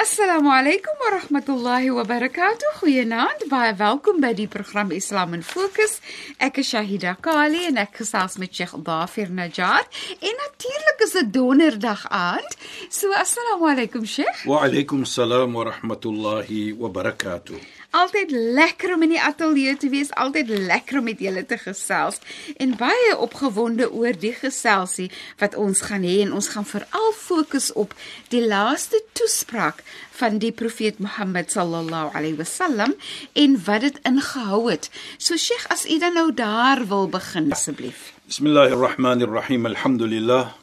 Assalamu alaykum wa rahmatullahi wa barakatuh. Goeienaand. Baie welkom by die program Islam in Fokus. Ek is Shahida Kali en ek gesels met Sheikh Dafir Najjar. En natuurlik is dit donderdag aand. So assalamu alaykum Sheikh. Wa alaykum salaam wa rahmatullahi wa barakatuh. Altyd lekker om in die ateljee te wees, altyd lekker om met julle te gesels en baie opgewonde oor die geselsie wat ons gaan hê en ons gaan veral fokus op die laaste toespraak van die profeet Mohammed sallallahu alaihi wasallam en wat dit ingehou het. So Sheikh, as u dan nou daar wil begin asseblief. Bismillahirrahmanirrahim. Alhamdulillah.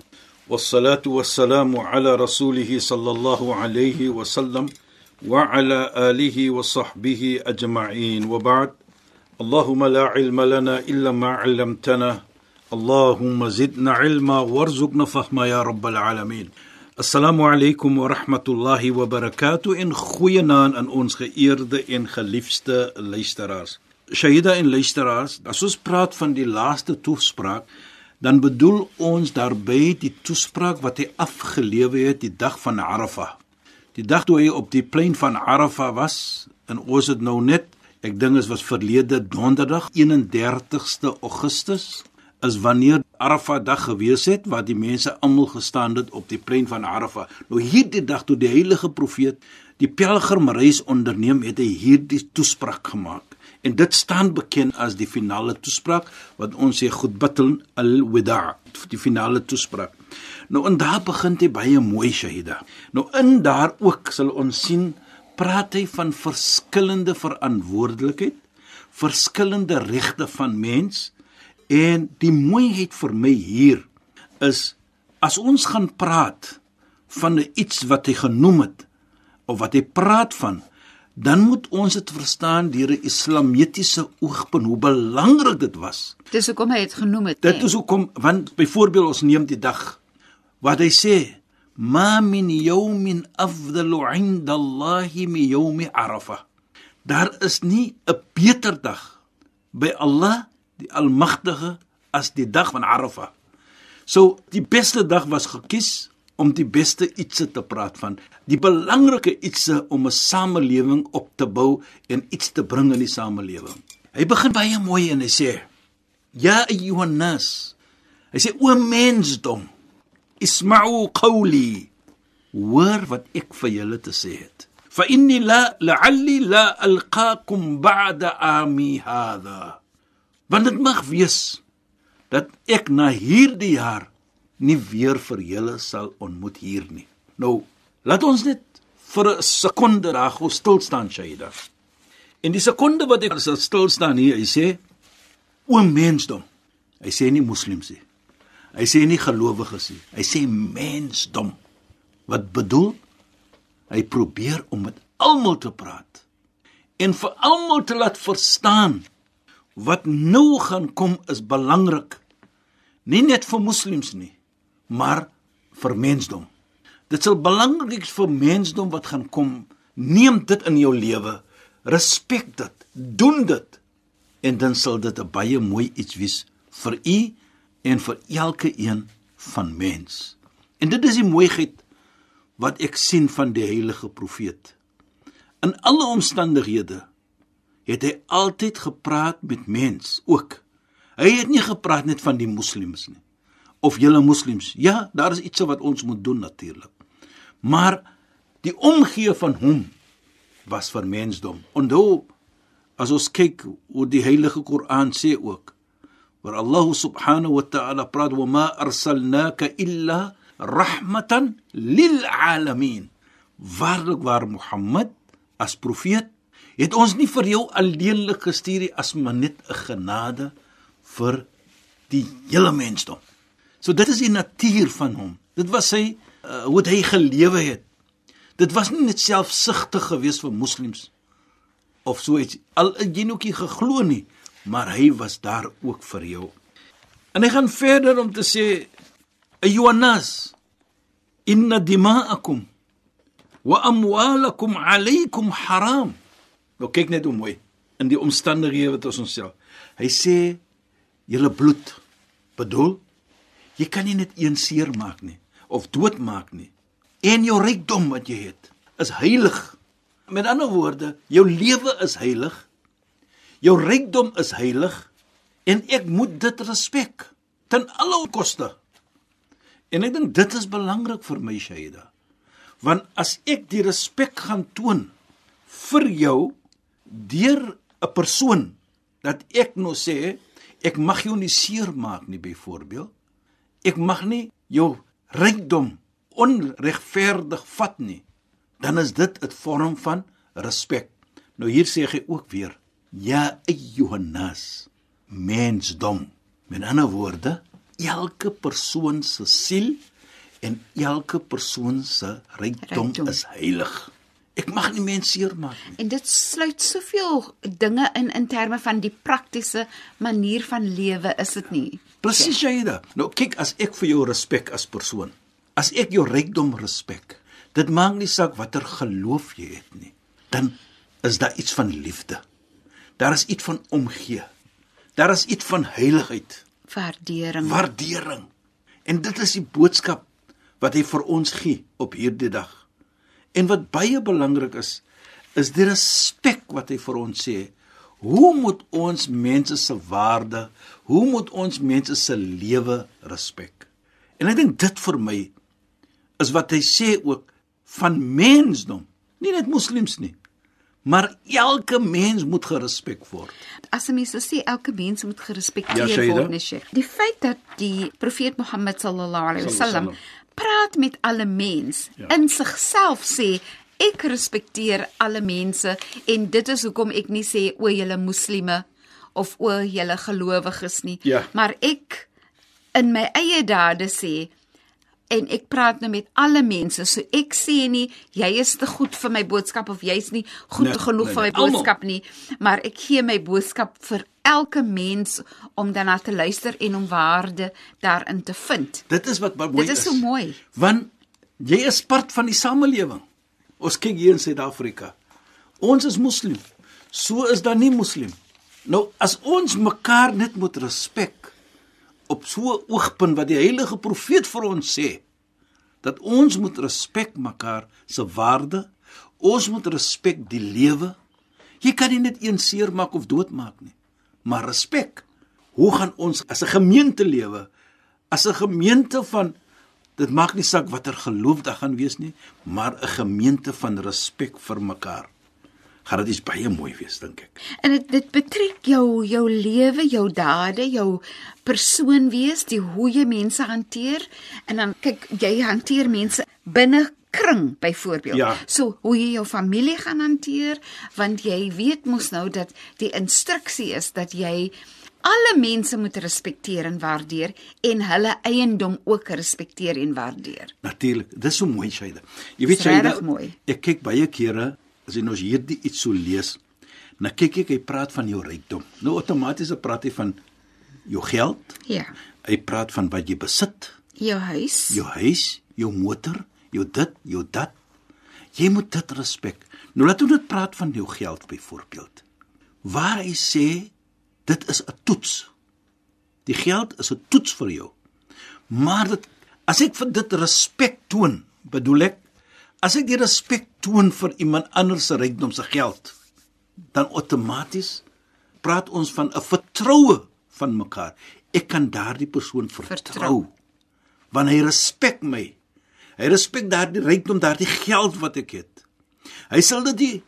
Wassalatu wassalamu ala rasulih sallallahu alaihi wasallam. وعلى آله وصحبه أجمعين وبعد اللهم لا علم لنا إلا ما علمتنا اللهم زدنا علما وارزقنا فهما يا رب العالمين Assalamu alaykum wa rahmatullahi wa barakatuh en goeienaand aan ons geëerde en geliefde luisteraars. Shahida en luisteraars, as ons praat van die laaste toespraak, dan bedoel ons daarby die toespraak wat hy afgelewe het die dag van Arafah. Die dag toe hy op die plein van Arafah was, en ons het nou net, ek dink dit was verlede donderdag 31ste Augustus, is wanneer Arafah dag gewees het waar die mense almal gestaan het op die plein van Arafah. Nou hierdie dag toe die heilige profeet die pelgrimreis onderneem, het hy hierdie toespraak gemaak. En dit staan bekend as die finale toespraak wat ons sê Khutbatul al-Wida, die finale toespraak. Nou en daar begin hy baie mooi Shahida. Nou in daar ook sal ons sien praat hy van verskillende verantwoordelikheid, verskillende regte van mens en die mooiheid vir my hier is as ons gaan praat van iets wat hy genoem het of wat hy praat van dan moet ons dit verstaan deur 'n islamitiese oogpunt hoe belangrik dit was. Dis hoekom hy dit genoem het. Dit is hoekom want byvoorbeeld ons neem die dag wat hy sê ma min yawmin afdalu 'inda Allah min yawm Arafah daar is nie 'n beter dag by Allah die almagtige as die dag van Arafah so die beste dag was gekies om die beste ietsie te praat van. Die belangrike ietsie om 'n samelewing op te bou en iets te bring in die samelewing hy begin baie mooi en hy sê ja ayyuhan nas hy sê o mensdom Isma'u qawli. Hoor wat ek vir julle te sê het. Fa inni la la'alli la alqaakum ba'da ami hadha. Want dit mag wees dat ek na hierdie jaar nie weer vir julle sal ontmoet hier nie. Nou, laat ons net vir 'n sekonde daar gou stil staan, Shaida. En die sekonde wat ek stil staan hier, hy sê o mensdom. Hy sê nie moslems nie. Hy sê nie gelowiges nie. Hy sê mensdom. Wat bedoel? Hy probeer om met almal te praat en vir almal te laat verstaan wat nou gaan kom is belangrik. Nie net vir moslems nie, maar vir mensdom. Dit sal belangrik wees vir mensdom wat gaan kom. Neem dit in jou lewe. Respek dit. Doen dit. En dan sal dit 'n baie mooi iets wees vir u en vir elke een van mens. En dit is die mooiheid wat ek sien van die heilige profeet. In alle omstandighede het hy altyd gepraat met mens ook. Hy het nie gepraat net van die moslems nie of julle moslems. Ja, daar is iets wat ons moet doen natuurlik. Maar die omgee van hom was vir mensdom. Onthou as ons kyk hoe die heilige Koran sê ook waar Allah subhanahu wa ta'ala praat wa ma arsalnaka illa rahmatan lil alamin waarlik waar Mohammed as profeet Het ons nie vir jou alleenlik gestuur as net 'n genade vir die hele mensdom. So dit is die natuur van hom. Dit was sy uh, hoe hy gelewe het. Dit was nie net selfsugtig geweest vir moslems of so iets al jy nog nie geglo nie, maar hy was daar ook vir jou. En hy gaan verder om te sê ayyuhannas inna dima'akum wa amwalakum alaykum haram. Nou kyk net hoe mooi in die omstandighede wat ons onsself. Hy sê julle bloed bedoel jy kan nie net een seer maak nie of doodmaak nie. En jou rykdom wat jy het is heilig. Met ander woorde, jou lewe is heilig. Jou rykdom is heilig en ek moet dit respek ten alle koste. En ek dink dit is belangrik vir my Shaida. Want as ek die respek gaan toon vir jou deur 'n persoon dat ek nou sê ek mag jou nie seer maak nie byvoorbeeld ek mag nie jou rykdom onregverdig vat nie dan is dit 'n vorm van respek nou hier sê hy ook weer ja ayyuhannas mensdom met ander woorde elke persoon se siel en elke persoon se rykdom is heilig Ek mag nie mense seermaak nie. En dit sluit soveel dinge in in terme van die praktiese manier van lewe, is dit nie? Presies dit. Nou kyk as ek vir jou respek as persoon. As ek jou rykdom respek. Dit maak nie saak watter geloof jy het nie. Dan is daar iets van liefde. Daar is iets van omgee. Daar is iets van heiligheid, waardering. Waardering. En dit is die boodskap wat hy vir ons gee op hierdie dag. En wat baie belangrik is, is die respek wat hy vir ons sê. Hoe moet ons mense se waarde, hoe moet ons mense se lewe respek? En ek dink dit vir my is wat hy sê ook van mensdom, nie net moslems nie, maar elke mens moet gerespek word. As 'n mens sê elke mens moet gerespekteer ja, word, nee Sheikh. Die feit dat die profeet Mohammed sallallahu alaihi wasallam praat met alle mens ja. in sigself sê ek respekteer alle mense en dit is hoekom ek nie sê o julle moslime of o julle gelowiges nie ja. maar ek in my eie dade sê en ek praat nou met alle mense. So ek sê nie jy is te goed vir my boodskap of jy's nie goed nee, genoeg nee, vir my nee, boodskap nie, maar ek gee my boodskap vir elke mens om daarna te luister en om waarde daarin te vind. Dit is wat mooi is. Dit is so mooi. Want jy is part van die samelewing. Ons kyk hier in Suid-Afrika. Ons is moslim. So is daar nie moslim. Nou as ons mekaar net moet respek op so 'n oogpunt wat die heilige profeet vir ons sê dat ons moet respek mekaar se waarde, ons moet respek die lewe. Jy kan nie net een seer maak of doodmaak nie, maar respek. Hoe gaan ons as 'n gemeente lewe? As 'n gemeente van dit maak nie saak watter geloof daar gaan wees nie, maar 'n gemeente van respek vir mekaar gaan dit baie mooi wees dink ek. En dit dit betrek jou jou lewe, jou dade, jou persoon wees, die hoe jy mense hanteer en dan kyk jy hanteer mense binne kring byvoorbeeld. Ja. So hoe jy jou familie gaan hanteer want jy weet mos nou dat die instruksie is dat jy alle mense moet respekteer en waardeer en hulle eiendom ook respekteer en waardeer. Natuurlik, dis so mooi Shaida. Jy weet Shaida, ek kyk baie kere as jy nou hierdie iets so lees, dan kyk ek hy praat van jou rykdom. Nou outomaties praat hy van jou geld. Ja. Hy praat van wat jy besit. Jou huis. Jou huis, jou motor, jou dit, jou dat. Jy moet dit respek. Nou laat ons dit praat van jou geld byvoorbeeld. Waar hy sê dit is 'n toets. Die geld is 'n toets vir jou. Maar dit as ek vir dit respek toon, bedoel ek As ek die respek toon vir iemand anders se rykdom se geld, dan outomaties praat ons van 'n vertroue van mekaar. Ek kan daardie persoon vertrou. vertrou. Want hy respek my. Hy respek daardie rykdom, daardie geld wat ek het. Hy sal dit nie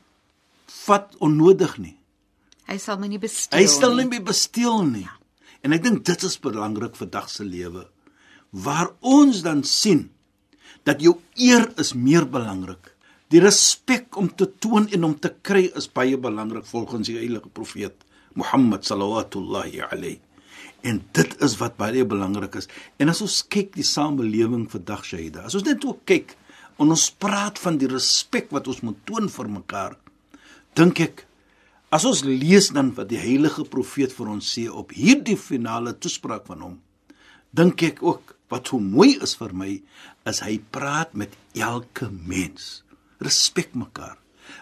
vat onnodig nie. Hy sal my nie besteel nie. Hy sal nie my besteel nie. Ja. En ek dink dit is belangrik vir dag se lewe waar ons dan sien dat jou eer is meer belangrik Die respek om te toon en om te kry is baie belangrik volgens die heilige profeet Mohammed sallallahu alayhi. En dit is wat baie belangrik is. En as ons kyk die samelewing vandag Shaida, as ons net ook kyk en ons praat van die respek wat ons moet toon vir mekaar, dink ek as ons lees dan wat die heilige profeet vir ons sê op hierdie finale toespraak van hom, dink ek ook wat so mooi is vir my is hy praat met elke mens. Respek mekaar.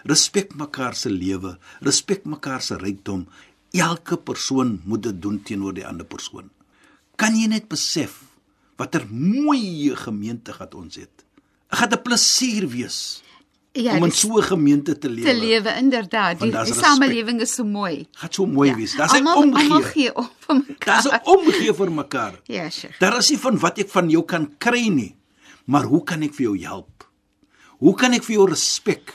Respek mekaar se lewe, respek mekaar se rykdom. Elke persoon moet dit doen teenoor die ander persoon. Kan jy net besef watter mooi gemeente gehad ons het? Dit gaan 'n plesier wees Ja, om in so 'n gemeente te lewe. te lewe inderdaad. Die, die samelewing is so mooi. Gaan so mooi wees. Daar's 'n almal omgee. gee om vir mekaar. Daar's 'n omgee vir mekaar. Ja, Sheikh. Daar is nie van wat ek van jou kan kry nie, maar hoe kan ek vir jou help? Hoe kan ek vir jou respek?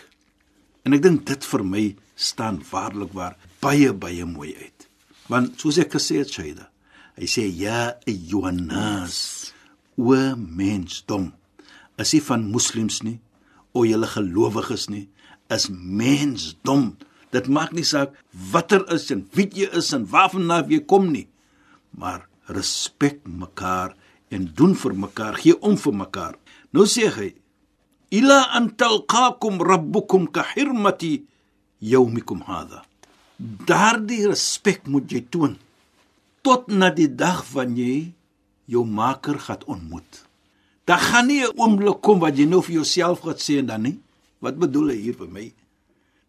En ek dink dit vir my staan waarlik waar baie baie mooi uit. Want soos ek gesê het Shaida, hy sê ja ayyuhannas o mensdom. Is nie van moslems nie, o julle gelowiges nie, is mensdom. Dit maak nie saak watter is en wie jy is en waarvan jy kom nie maar respek mekaar en doen vir mekaar, gee om vir mekaar. Nou sê hy: "Ila an talqakum rabbukum ka hirmati yawmikum hadha." Daardie respek moet jy toon tot na die dag wanneer jy jou maker gaan ontmoet. Daar gaan nie 'n oomblik kom wat jy nou vir jouself gaan sê en dan nie. Wat bedoel hy hier vir my?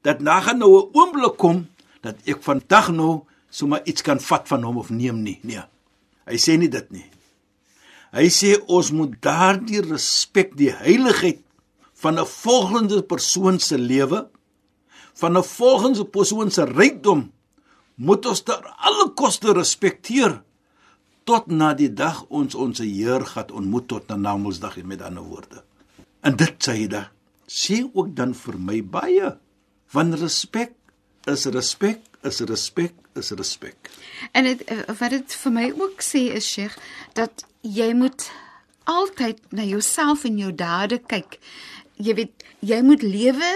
Dat na gaan nou 'n oomblik kom dat ek vandag nou sommer iets kan vat van hom of neem nie. Nee. Hy sê nie dit nie. Hy sê ons moet daardie respek, die heiligheid van 'n volgende persoon se lewe, van 'n volgende persoon se rykdom moet ons ter alle koste respekteer tot na die dag ons ons Heer gaan ontmoet tot na Namedsdag met ander woorde. En dit sê hy da. Sê ook dan vir my baie van respek is respek is respek is respek. En dit eh, wat dit vir my ook sê is Sheikh dat jy moet altyd na jouself en jou dade kyk. Jy weet jy moet lewe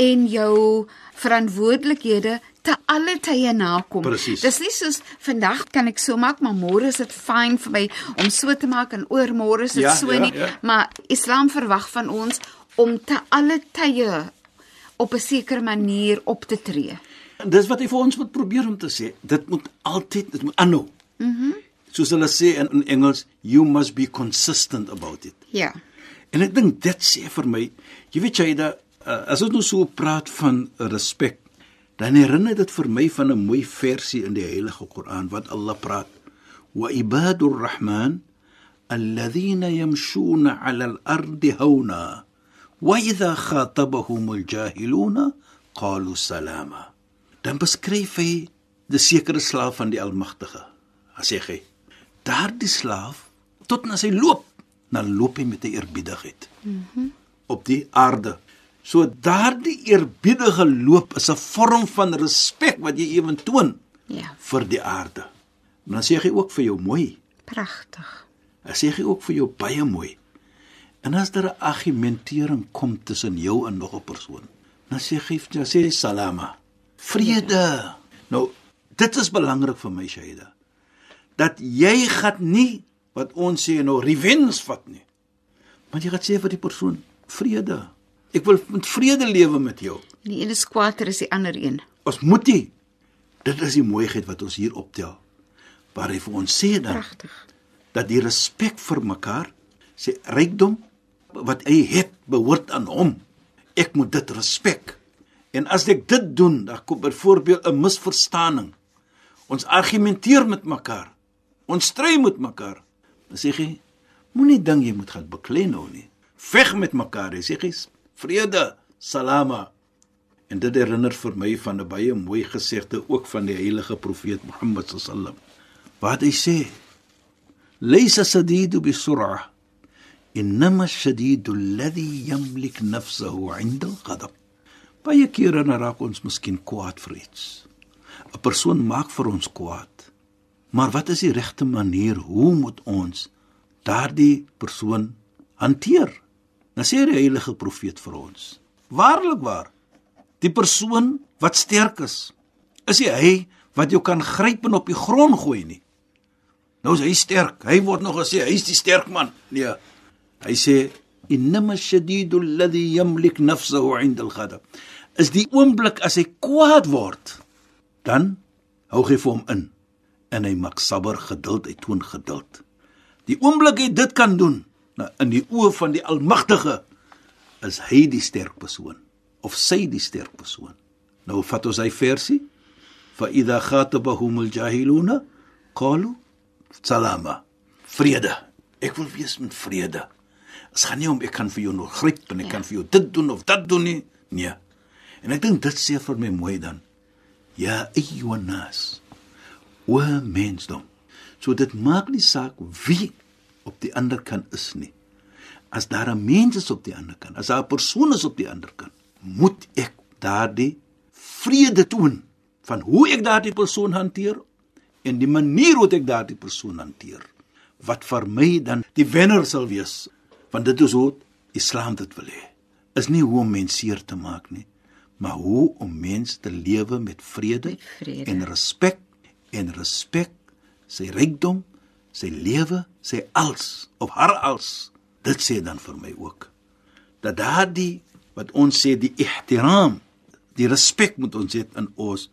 en jou verantwoordelikhede te alle tye nakom. Presies. Dis nie soos vandag kan ek so maak, maar môre is dit fyn vir my om so te maak en oor môre is dit Ja, so ja, nie. ja. Maar Islam verwag van ons om te alle tye op 'n sekere manier op te tree. En dis wat hy vir ons moet probeer om te sê. Dit moet altyd dit moet aanhou. Mhm. Mm Soos hulle sê in, in Engels, you must be consistent about it. Ja. En ek dink dit sê vir my, jy weet jy dat uh, as ons nou so praat van respek, dan herinner dit vir my van 'n mooi versie in die Heilige Koran wat Allah praat: "Wa ibadur rahman alladhina yamshuna 'ala al-ardi hawna wa idha khatabahum al-jahiluna qalu salama." Dan beskryf hy die sekere slaaf van die Almagtige. Hy sê hy: "Daardie slaaf tot na sy loop, dan loop hy met 'n eerbiedigheid." Mhm. op die aarde. So daardie eerbiedige loop is 'n vorm van respek wat jy ewen toon Ja. vir die aarde. En dan sê hy ook vir jou mooi. Pragtig. Hy sê hy ook vir jou baie mooi. En as daar 'n argumentering kom tussen jou en nog 'n persoon, dan sê hy dan sê hy salama. Vrede. Nou, dit is belangrik vir my Shaida. Dat jy gaan nie wat ons sê nou revenge vat nie. Maar jy gaan sê vir die persoon vrede. Ek wil met vrede lewe met jou. Die een is kwaader as die ander een. Ons moet nie. Dit is die mooiheid wat ons hier optel. Waar hy vir ons sê dan Pragtig. dat die respek vir mekaar, sy rykdom wat hy het, behoort aan hom. Ek moet dit respek. En as ek dit doen, dan kom byvoorbeeld 'n misverstaaning. Ons argumenteer met mekaar. Ons stry met mekaar. Dan sê hy, moenie ding jy moet gaan beklei nou nie. Veg met mekaar. Hy sê hy, vrede, salama. En dit herinner vir my van 'n baie mooi gesegde ook van die heilige profeet Mohammed sallam. Wat hy sê: "Laysa sadidu bisur'a, innama ash-shadidu alladhi yamlik nafsahu 'inda al-ghadab." Baie kere nou raak ons miskien kwaad vir iets. 'n Persoon maak vir ons kwaad. Maar wat is die regte manier hoe moet ons daardie persoon hanteer? Dan sê die heilige profeet vir ons Waarlik waar. Die persoon wat sterk is, is nie hy wat jou kan gryp en op die grond gooi nie. Nou is hy sterk. Hy word nog gesê hy's die sterk man. Nee. Hy sê innama shadidu alladhi yamlik nafsuhu 'inda al-ghadab. Is die oomblik as hy kwaad word, dan hou hy vir hom in en hy maak sabber, geduld, hy toon geduld. Die oomblik hy dit kan doen, nou in die oë van die Almagtige, is hy die sterk persoon of sy die sterk persoon. Nou vat ons hy versie. Fa idha khatabahum aljahiluna qalu salama vrede. Ek wil wees met vrede. Dit gaan nie om ek kan vir jou nog gryp en ek ja. kan vir jou dit doen of dat doen nie. Nee. En ek dink dit sê vir my mooi dan. Ja ayyunas o mensdom. So dit maak nie saak wie op die ander kant is nie. As daar 'n mens is op die ander kant as daar 'n persoon is op die ander kant moet ek daardie vrede toon van hoe ek daardie persoon hanteer en die manier hoe ek daardie persoon hanteer wat vir my dan die wenner sal wees. Want dit is hoe Islam dit wil hê. Is nie hoe om mense seer te maak nie maar hoe om mense te lewe met vrede, met vrede. en respek en respek sy rykdom sy lewe sy als of haar als dit sê dan vir my ook dat daardie wat ons sê die ihtiram die respek moet ons hê in ons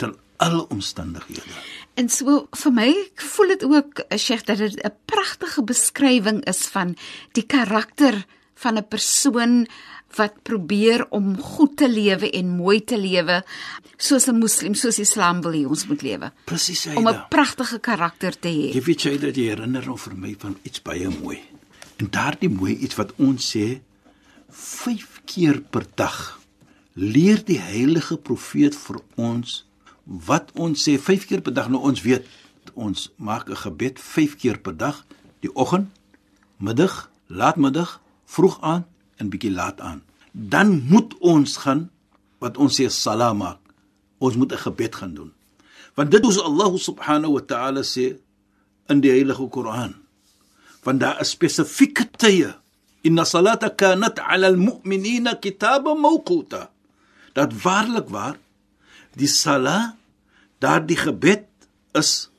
ter alle omstandighede. En so vir my voel dit ook Sheikh dat dit 'n pragtige beskrywing is van die karakter van 'n persoon wat probeer om goed te lewe en mooi te lewe soos 'n moslim soos Islam wil hê ons moet lewe. Presies hy. Om 'n pragtige karakter te hê. Jy weet jy dat jy herinner nou vir my van iets baie mooi. En daardie mooi iets wat ons sê 5 keer per dag leer die heilige profeet vir ons wat ons sê 5 keer per dag nou ons weet ons maak 'n gebed 5 keer per dag die oggend middag laatmiddag vroeg aan en bietjie laat aan. Dan moet ons gaan wat ons sê salaam maak. Ons moet 'n gebed gaan doen. Want dit is Allah subhanahu wa ta'ala sê in die heilige Koran. Want daar is spesifieke tye. Inna salata kanat ala almu'minina kitaban mawquta. Dat waarlik waar die sala daardie gebed is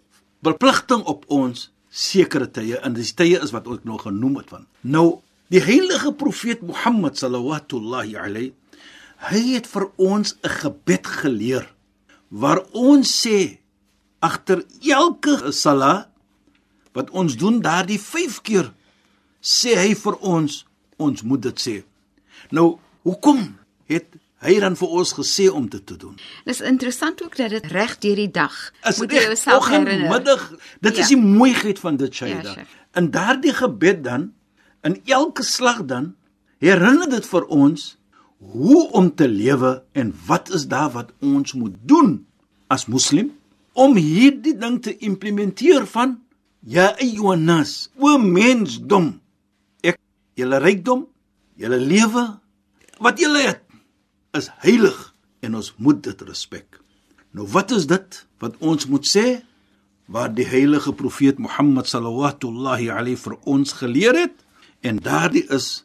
verpligting op ons sekere tye. En dis tye is wat ons nou genoem het van. Nou die heilige profeet Mohammed sallallahu alayhi hy het vir ons 'n gebed geleer waar ons sê agter elke sala wat ons doen daardie 5 keer sê hy vir ons ons moet dit sê nou hoekom het hy dan vir ons gesê om dit te doen. Dis interessant ook dat dit reg deur die dag As moet jy jouself herinner. Middag, dit ja. is die mooiheid van dit Shaida. Ja, in daardie gebed dan in elke slag dan herinner dit vir ons hoe om te lewe en wat is daar wat ons moet doen as moslim om hierdie ding te implementeer van ja ayyunas o mensdom ek julle rykdom julle lewe wat julle het is heilig en ons moet dit respek. Nou wat is dit wat ons moet sê wat die heilige profeet Mohammed sallallahu alayhi vir ons geleer het en daardie is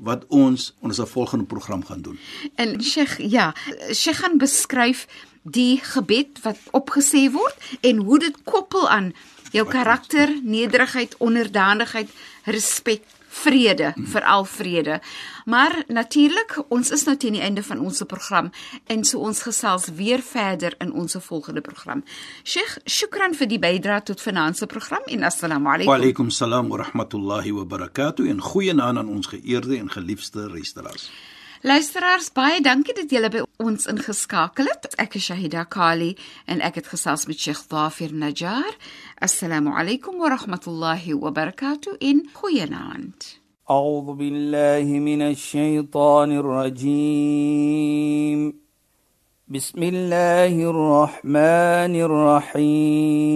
wat ons ons volgende program gaan doen. En Sheikh, ja, Sheikh gaan beskryf die gebed wat opgesê word en hoe dit koppel aan jou karakter, nederigheid, onderdanigheid, respek vrede, veral vrede. Maar natuurlik, ons is nou teen die einde van ons program en so ons gesels weer verder in ons volgende program. Sheikh, shukran vir die bydrae tot finansie program en assalamu alaykum. Wa alaykum salaam wa rahmatullahi wa barakatuh en goeienaand aan ons geëerde en geliefde luisteraars. Luisteraars, baie dankie dat julle by ons ingeskakel het. Ek is Shahida Kali en ek het gesels met Sheikh Dhafir Najjar. Assalamu alaykum wa rahmatullahi wa barakatuh in goeienaand. أعوذ بالله من الشيطان الرجيم بسم الله الرحمن الرحيم